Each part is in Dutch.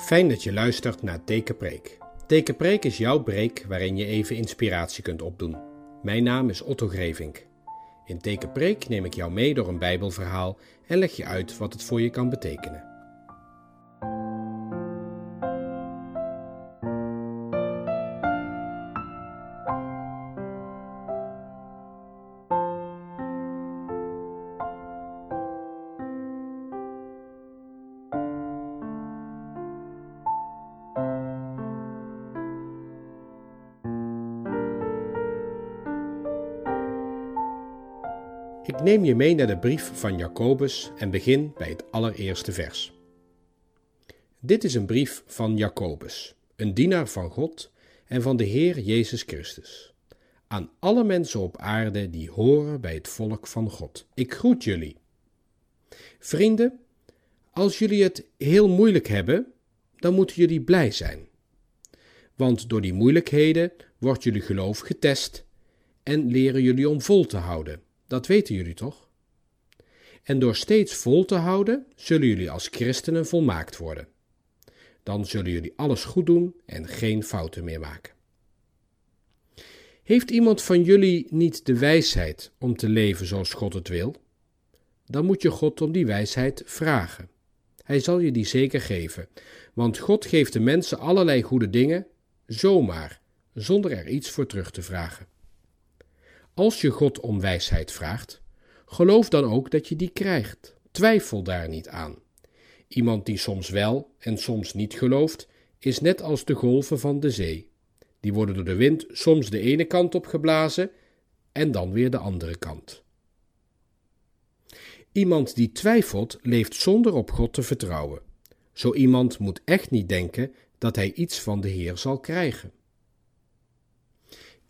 Fijn dat je luistert naar Tekenpreek. Tekenpreek is jouw preek waarin je even inspiratie kunt opdoen. Mijn naam is Otto Grevink. In Tekenpreek neem ik jou mee door een Bijbelverhaal en leg je uit wat het voor je kan betekenen. Ik neem je mee naar de brief van Jacobus en begin bij het allereerste vers. Dit is een brief van Jacobus, een dienaar van God en van de Heer Jezus Christus. Aan alle mensen op aarde die horen bij het volk van God. Ik groet jullie. Vrienden, als jullie het heel moeilijk hebben, dan moeten jullie blij zijn. Want door die moeilijkheden wordt jullie geloof getest en leren jullie om vol te houden dat weten jullie toch? En door steeds vol te houden, zullen jullie als christenen volmaakt worden. Dan zullen jullie alles goed doen en geen fouten meer maken. Heeft iemand van jullie niet de wijsheid om te leven zoals God het wil? Dan moet je God om die wijsheid vragen. Hij zal je die zeker geven, want God geeft de mensen allerlei goede dingen, zomaar, zonder er iets voor terug te vragen. Als je God om wijsheid vraagt, geloof dan ook dat je die krijgt. Twijfel daar niet aan. Iemand die soms wel en soms niet gelooft, is net als de golven van de zee. Die worden door de wind soms de ene kant op geblazen en dan weer de andere kant. Iemand die twijfelt, leeft zonder op God te vertrouwen. Zo iemand moet echt niet denken dat hij iets van de Heer zal krijgen.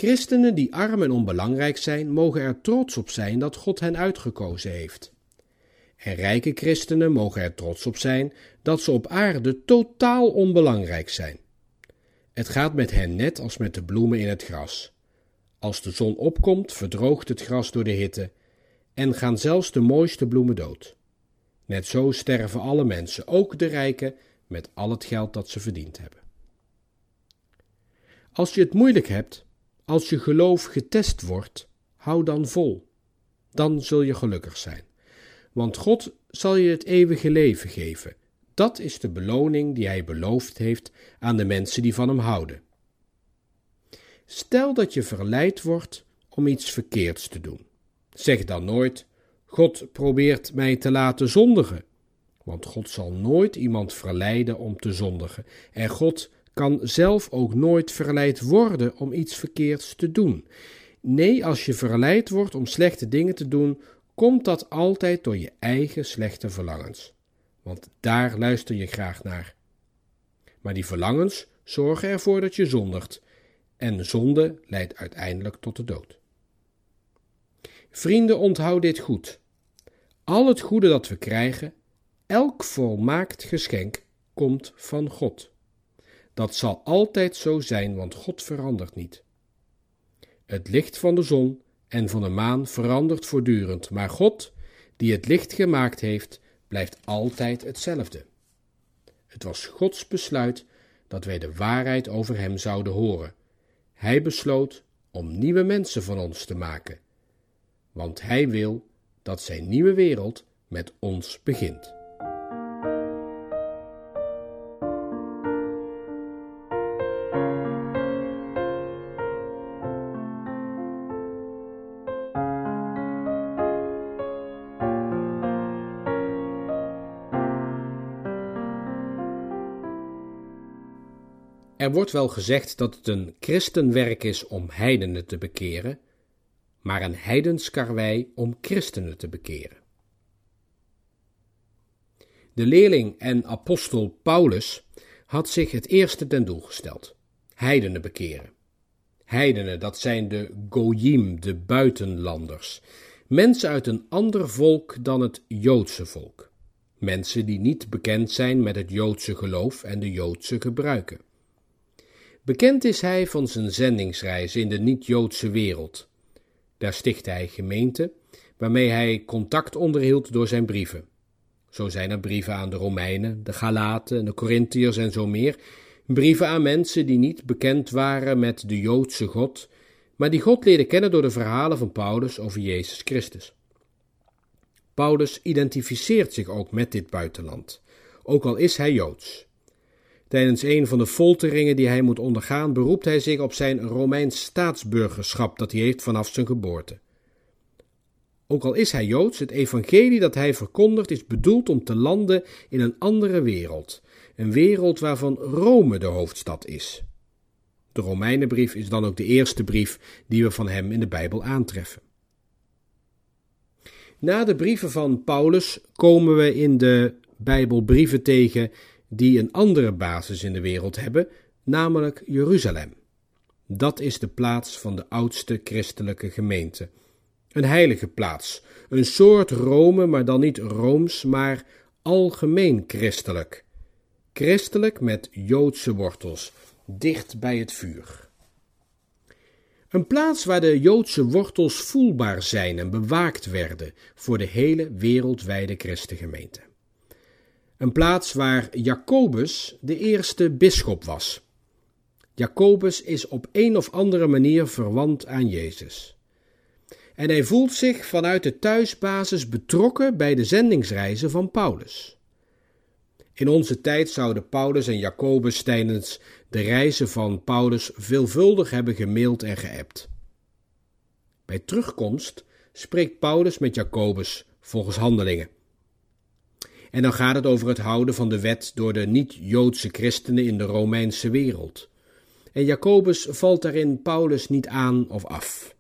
Christenen die arm en onbelangrijk zijn, mogen er trots op zijn dat God hen uitgekozen heeft. En rijke christenen mogen er trots op zijn dat ze op aarde totaal onbelangrijk zijn. Het gaat met hen net als met de bloemen in het gras. Als de zon opkomt, verdroogt het gras door de hitte en gaan zelfs de mooiste bloemen dood. Net zo sterven alle mensen, ook de rijken, met al het geld dat ze verdiend hebben. Als je het moeilijk hebt, als je geloof getest wordt, hou dan vol. Dan zul je gelukkig zijn. Want God zal je het eeuwige leven geven. Dat is de beloning die Hij beloofd heeft aan de mensen die van Hem houden. Stel dat je verleid wordt om iets verkeerds te doen. Zeg dan nooit: God probeert mij te laten zondigen. Want God zal nooit iemand verleiden om te zondigen. En God kan zelf ook nooit verleid worden om iets verkeerds te doen. Nee, als je verleid wordt om slechte dingen te doen, komt dat altijd door je eigen slechte verlangens. Want daar luister je graag naar. Maar die verlangens zorgen ervoor dat je zondigt, en zonde leidt uiteindelijk tot de dood. Vrienden, onthoud dit goed. Al het goede dat we krijgen, elk volmaakt geschenk, komt van God. Dat zal altijd zo zijn, want God verandert niet. Het licht van de zon en van de maan verandert voortdurend, maar God, die het licht gemaakt heeft, blijft altijd hetzelfde. Het was Gods besluit dat wij de waarheid over Hem zouden horen. Hij besloot om nieuwe mensen van ons te maken, want Hij wil dat Zijn nieuwe wereld met ons begint. Er wordt wel gezegd dat het een christenwerk is om heidenen te bekeren, maar een heidenskarwei om christenen te bekeren. De leerling en apostel Paulus had zich het eerste ten doel gesteld: heidenen bekeren. Heidenen, dat zijn de goyim, de buitenlanders, mensen uit een ander volk dan het Joodse volk. Mensen die niet bekend zijn met het Joodse geloof en de Joodse gebruiken. Bekend is hij van zijn zendingsreizen in de niet-Joodse wereld. Daar stichtte hij gemeenten, waarmee hij contact onderhield door zijn brieven. Zo zijn er brieven aan de Romeinen, de Galaten, de Corinthiërs en zo meer. Brieven aan mensen die niet bekend waren met de Joodse God, maar die God leerden kennen door de verhalen van Paulus over Jezus Christus. Paulus identificeert zich ook met dit buitenland, ook al is hij Joods. Tijdens een van de folteringen die hij moet ondergaan, beroept hij zich op zijn Romeins staatsburgerschap dat hij heeft vanaf zijn geboorte. Ook al is hij Joods, het evangelie dat hij verkondigt is bedoeld om te landen in een andere wereld, een wereld waarvan Rome de hoofdstad is. De Romeinenbrief is dan ook de eerste brief die we van hem in de Bijbel aantreffen. Na de brieven van Paulus komen we in de Bijbel brieven tegen die een andere basis in de wereld hebben, namelijk Jeruzalem. Dat is de plaats van de oudste christelijke gemeente. Een heilige plaats, een soort Rome, maar dan niet rooms, maar algemeen christelijk. Christelijk met Joodse wortels, dicht bij het vuur. Een plaats waar de Joodse wortels voelbaar zijn en bewaakt werden voor de hele wereldwijde christengemeente. Een plaats waar Jacobus de eerste bisschop was. Jacobus is op een of andere manier verwant aan Jezus. En hij voelt zich vanuit de thuisbasis betrokken bij de zendingsreizen van Paulus. In onze tijd zouden Paulus en Jacobus tijdens de reizen van Paulus veelvuldig hebben gemaild en geappt. Bij terugkomst spreekt Paulus met Jacobus volgens handelingen. En dan gaat het over het houden van de wet door de niet-Joodse christenen in de Romeinse wereld. En Jacobus valt daarin Paulus niet aan of af.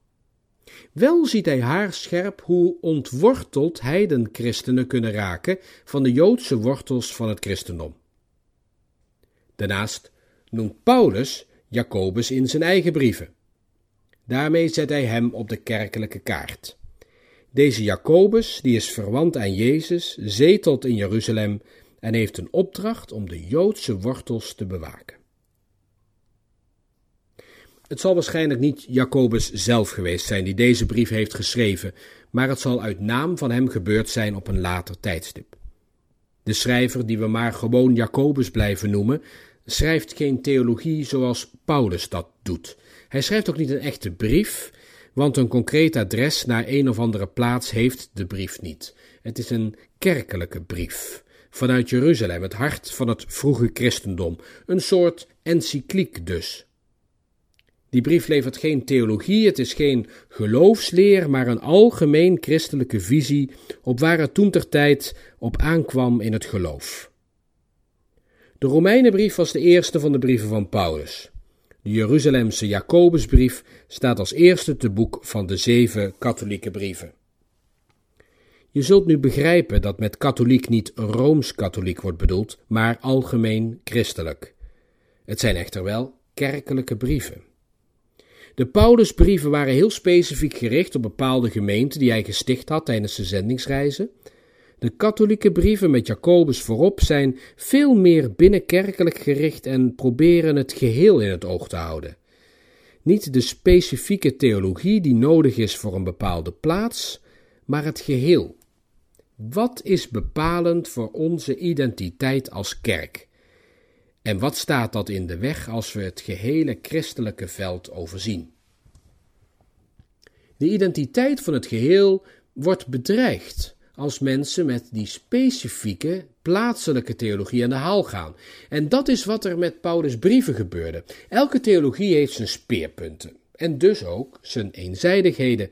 Wel ziet hij haarscherp hoe ontworteld heidenchristenen kunnen raken van de Joodse wortels van het christendom. Daarnaast noemt Paulus Jacobus in zijn eigen brieven. Daarmee zet hij hem op de kerkelijke kaart. Deze Jacobus, die is verwant aan Jezus, zetelt in Jeruzalem en heeft een opdracht om de Joodse wortels te bewaken. Het zal waarschijnlijk niet Jacobus zelf geweest zijn die deze brief heeft geschreven, maar het zal uit naam van hem gebeurd zijn op een later tijdstip. De schrijver, die we maar gewoon Jacobus blijven noemen, schrijft geen theologie zoals Paulus dat doet. Hij schrijft ook niet een echte brief, want een concreet adres naar een of andere plaats heeft de brief niet. Het is een kerkelijke brief. Vanuit Jeruzalem, het hart van het vroege christendom. Een soort encycliek dus. Die brief levert geen theologie, het is geen geloofsleer, maar een algemeen christelijke visie op waar het toen ter tijd op aankwam in het geloof. De Romeinenbrief was de eerste van de brieven van Paulus. De Jeruzalemse Jacobusbrief staat als eerste te boek van de zeven katholieke brieven. Je zult nu begrijpen dat met katholiek niet rooms-katholiek wordt bedoeld, maar algemeen christelijk. Het zijn echter wel kerkelijke brieven. De Paulusbrieven waren heel specifiek gericht op bepaalde gemeenten die hij gesticht had tijdens de zendingsreizen. De katholieke brieven met Jacobus voorop zijn veel meer binnenkerkelijk gericht en proberen het geheel in het oog te houden. Niet de specifieke theologie die nodig is voor een bepaalde plaats, maar het geheel. Wat is bepalend voor onze identiteit als kerk? En wat staat dat in de weg als we het gehele christelijke veld overzien? De identiteit van het geheel wordt bedreigd als mensen met die specifieke plaatselijke theologie aan de haal gaan. En dat is wat er met Paulus' brieven gebeurde. Elke theologie heeft zijn speerpunten en dus ook zijn eenzijdigheden.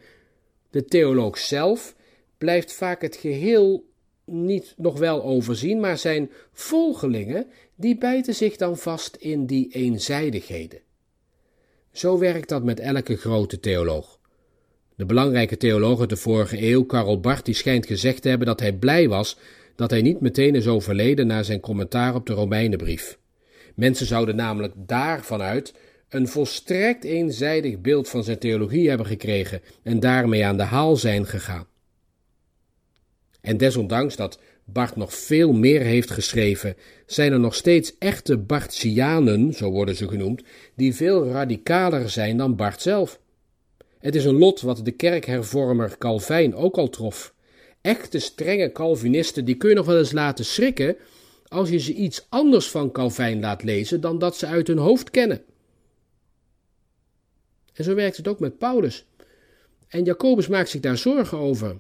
De theoloog zelf blijft vaak het geheel niet nog wel overzien, maar zijn volgelingen die bijten zich dan vast in die eenzijdigheden. Zo werkt dat met elke grote theoloog. De belangrijke theoloog uit de vorige eeuw, Karl Barth, die schijnt gezegd te hebben dat hij blij was dat hij niet meteen is overleden na zijn commentaar op de Romeinenbrief. Mensen zouden namelijk daarvanuit een volstrekt eenzijdig beeld van zijn theologie hebben gekregen en daarmee aan de haal zijn gegaan. En desondanks dat Bart nog veel meer heeft geschreven, zijn er nog steeds echte Bartsianen, zo worden ze genoemd, die veel radicaler zijn dan Bart zelf. Het is een lot wat de kerkhervormer Calvijn ook al trof. Echte strenge Calvinisten, die kun je nog wel eens laten schrikken als je ze iets anders van Calvijn laat lezen dan dat ze uit hun hoofd kennen. En zo werkt het ook met Paulus. En Jacobus maakt zich daar zorgen over.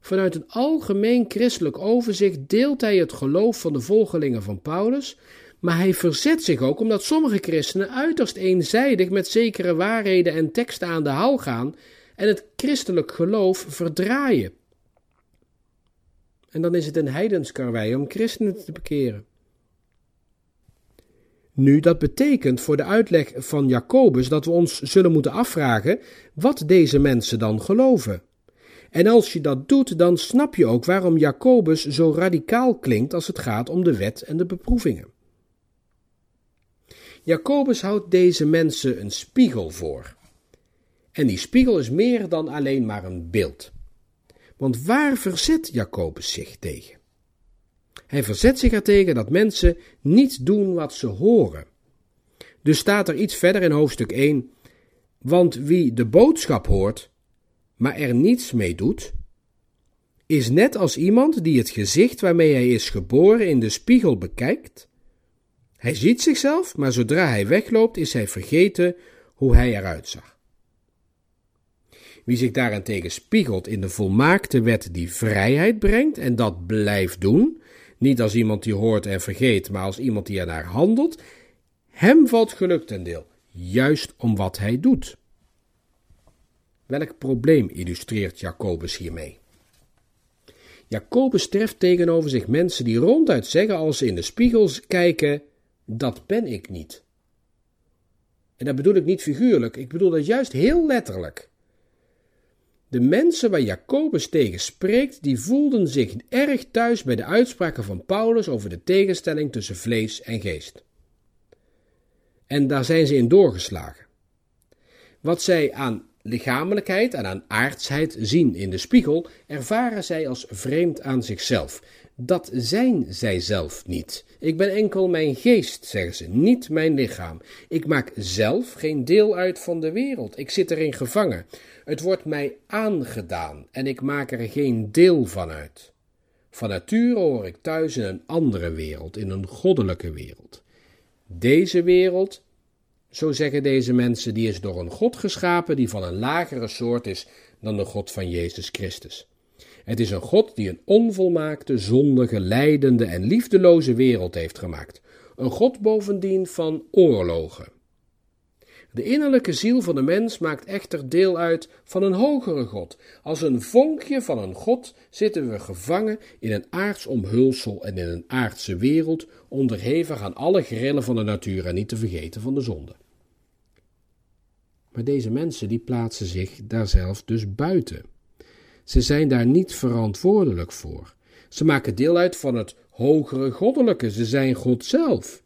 Vanuit een algemeen christelijk overzicht deelt hij het geloof van de volgelingen van Paulus, maar hij verzet zich ook omdat sommige christenen uiterst eenzijdig met zekere waarheden en teksten aan de haal gaan en het christelijk geloof verdraaien. En dan is het een heidenskarwei om christenen te bekeren. Nu, dat betekent voor de uitleg van Jacobus dat we ons zullen moeten afvragen wat deze mensen dan geloven. En als je dat doet, dan snap je ook waarom Jacobus zo radicaal klinkt als het gaat om de wet en de beproevingen. Jacobus houdt deze mensen een spiegel voor. En die spiegel is meer dan alleen maar een beeld. Want waar verzet Jacobus zich tegen? Hij verzet zich ertegen dat mensen niet doen wat ze horen. Dus staat er iets verder in hoofdstuk 1: Want wie de boodschap hoort, maar er niets mee doet, is net als iemand die het gezicht waarmee hij is geboren in de spiegel bekijkt. Hij ziet zichzelf, maar zodra hij wegloopt, is hij vergeten hoe hij eruit zag. Wie zich daarentegen spiegelt in de volmaakte wet die vrijheid brengt en dat blijft doen, niet als iemand die hoort en vergeet, maar als iemand die ernaar handelt, hem valt geluk ten deel, juist om wat hij doet. Welk probleem illustreert Jacobus hiermee? Jacobus treft tegenover zich mensen die ronduit zeggen als ze in de spiegels kijken: Dat ben ik niet. En dat bedoel ik niet figuurlijk, ik bedoel dat juist heel letterlijk. De mensen waar Jacobus tegen spreekt, die voelden zich erg thuis bij de uitspraken van Paulus over de tegenstelling tussen vlees en geest. En daar zijn ze in doorgeslagen. Wat zij aan lichamelijkheid en aan aardsheid zien in de spiegel, ervaren zij als vreemd aan zichzelf. Dat zijn zij zelf niet. Ik ben enkel mijn geest, zeggen ze, niet mijn lichaam. Ik maak zelf geen deel uit van de wereld. Ik zit erin gevangen. Het wordt mij aangedaan en ik maak er geen deel van uit. Van nature hoor ik thuis in een andere wereld, in een goddelijke wereld. Deze wereld, zo zeggen deze mensen, die is door een God geschapen die van een lagere soort is dan de God van Jezus Christus. Het is een God die een onvolmaakte, zondige, lijdende en liefdeloze wereld heeft gemaakt. Een God bovendien van oorlogen. De innerlijke ziel van de mens maakt echter deel uit van een hogere God. Als een vonkje van een God zitten we gevangen in een aards omhulsel en in een aardse wereld, onderhevig aan alle grillen van de natuur en niet te vergeten van de zonde. Maar deze mensen die plaatsen zich daar zelf dus buiten. Ze zijn daar niet verantwoordelijk voor. Ze maken deel uit van het hogere goddelijke, ze zijn God zelf.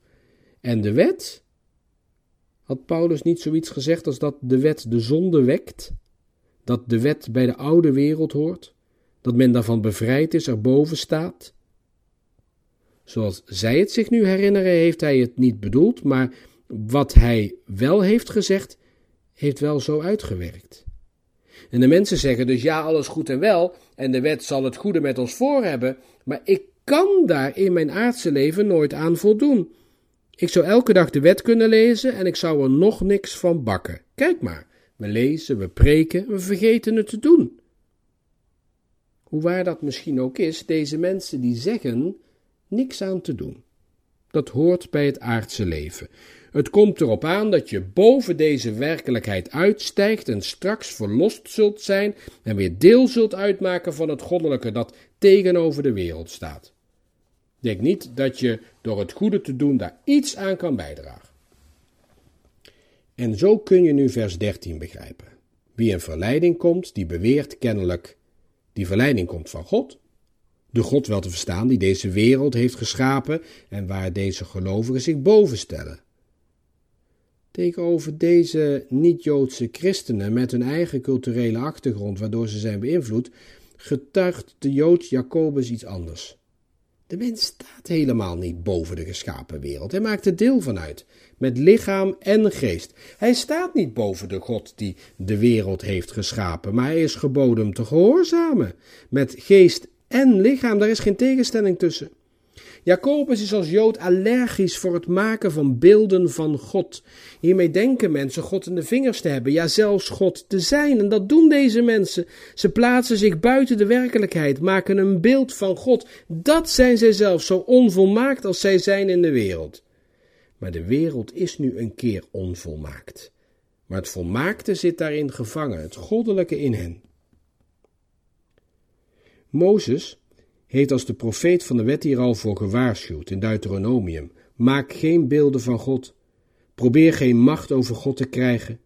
En de wet? Had Paulus niet zoiets gezegd als dat de wet de zonde wekt? Dat de wet bij de oude wereld hoort? Dat men daarvan bevrijd is, erboven staat? Zoals zij het zich nu herinneren, heeft hij het niet bedoeld, maar wat hij wel heeft gezegd, heeft wel zo uitgewerkt. En de mensen zeggen dus ja, alles goed en wel, en de wet zal het goede met ons voor hebben, maar ik kan daar in mijn aardse leven nooit aan voldoen. Ik zou elke dag de wet kunnen lezen en ik zou er nog niks van bakken. Kijk maar, we lezen, we preken, we vergeten het te doen. Hoe waar dat misschien ook is, deze mensen die zeggen niks aan te doen. Dat hoort bij het aardse leven. Het komt erop aan dat je boven deze werkelijkheid uitstijgt en straks verlost zult zijn en weer deel zult uitmaken van het goddelijke dat tegenover de wereld staat. Denk niet dat je door het goede te doen daar iets aan kan bijdragen. En zo kun je nu vers 13 begrijpen. Wie in verleiding komt, die beweert kennelijk, die verleiding komt van God. De God wel te verstaan die deze wereld heeft geschapen en waar deze gelovigen zich boven stellen. Tegenover deze niet-Joodse christenen met hun eigen culturele achtergrond, waardoor ze zijn beïnvloed, getuigt de Jood Jacobus iets anders. De mens staat helemaal niet boven de geschapen wereld. Hij maakt er deel van uit, met lichaam en geest. Hij staat niet boven de God die de wereld heeft geschapen, maar hij is geboden te gehoorzamen, met geest en lichaam. Daar is geen tegenstelling tussen. Jacobus is als Jood allergisch voor het maken van beelden van God. Hiermee denken mensen God in de vingers te hebben, ja zelfs God te zijn. En dat doen deze mensen. Ze plaatsen zich buiten de werkelijkheid, maken een beeld van God. Dat zijn zij zelf, zo onvolmaakt als zij zijn in de wereld. Maar de wereld is nu een keer onvolmaakt. Maar het volmaakte zit daarin gevangen, het goddelijke in hen. Mozes heeft als de profeet van de wet hier al voor gewaarschuwd in Deuteronomium. Maak geen beelden van God. Probeer geen macht over God te krijgen.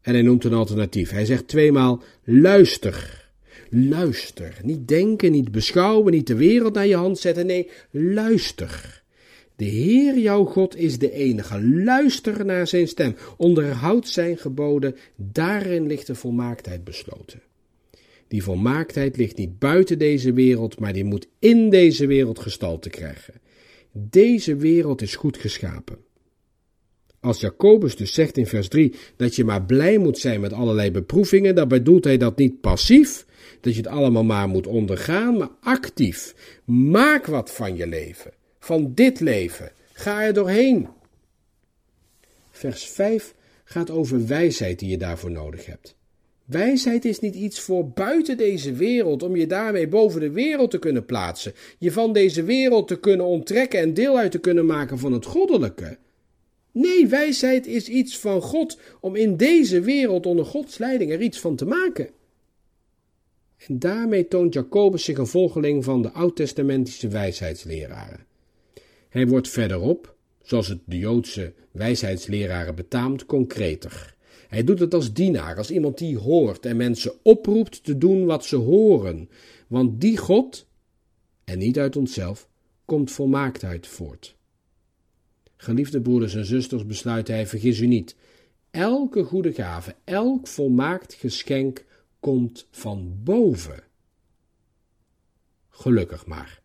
En hij noemt een alternatief. Hij zegt tweemaal: luister. Luister. Niet denken, niet beschouwen, niet de wereld naar je hand zetten. Nee, luister. De Heer jouw God is de enige. Luister naar zijn stem. Onderhoud zijn geboden. Daarin ligt de volmaaktheid besloten. Die volmaaktheid ligt niet buiten deze wereld, maar die moet in deze wereld gestalte krijgen. Deze wereld is goed geschapen. Als Jacobus dus zegt in vers 3 dat je maar blij moet zijn met allerlei beproevingen, dan bedoelt hij dat niet passief, dat je het allemaal maar moet ondergaan, maar actief. Maak wat van je leven, van dit leven. Ga er doorheen. Vers 5 gaat over wijsheid die je daarvoor nodig hebt. Wijsheid is niet iets voor buiten deze wereld, om je daarmee boven de wereld te kunnen plaatsen, je van deze wereld te kunnen onttrekken en deel uit te kunnen maken van het goddelijke. Nee, wijsheid is iets van God om in deze wereld onder Gods leiding er iets van te maken. En daarmee toont Jacobus zich een volgeling van de oud-testamentische wijsheidsleraren. Hij wordt verderop, zoals het de Joodse wijsheidsleraren betaamt, concreter. Hij doet het als dienaar, als iemand die hoort en mensen oproept te doen wat ze horen. Want die God, en niet uit onszelf, komt volmaaktheid voort. Geliefde broeders en zusters, besluit hij, vergis u niet. Elke goede gave, elk volmaakt geschenk komt van boven. Gelukkig maar.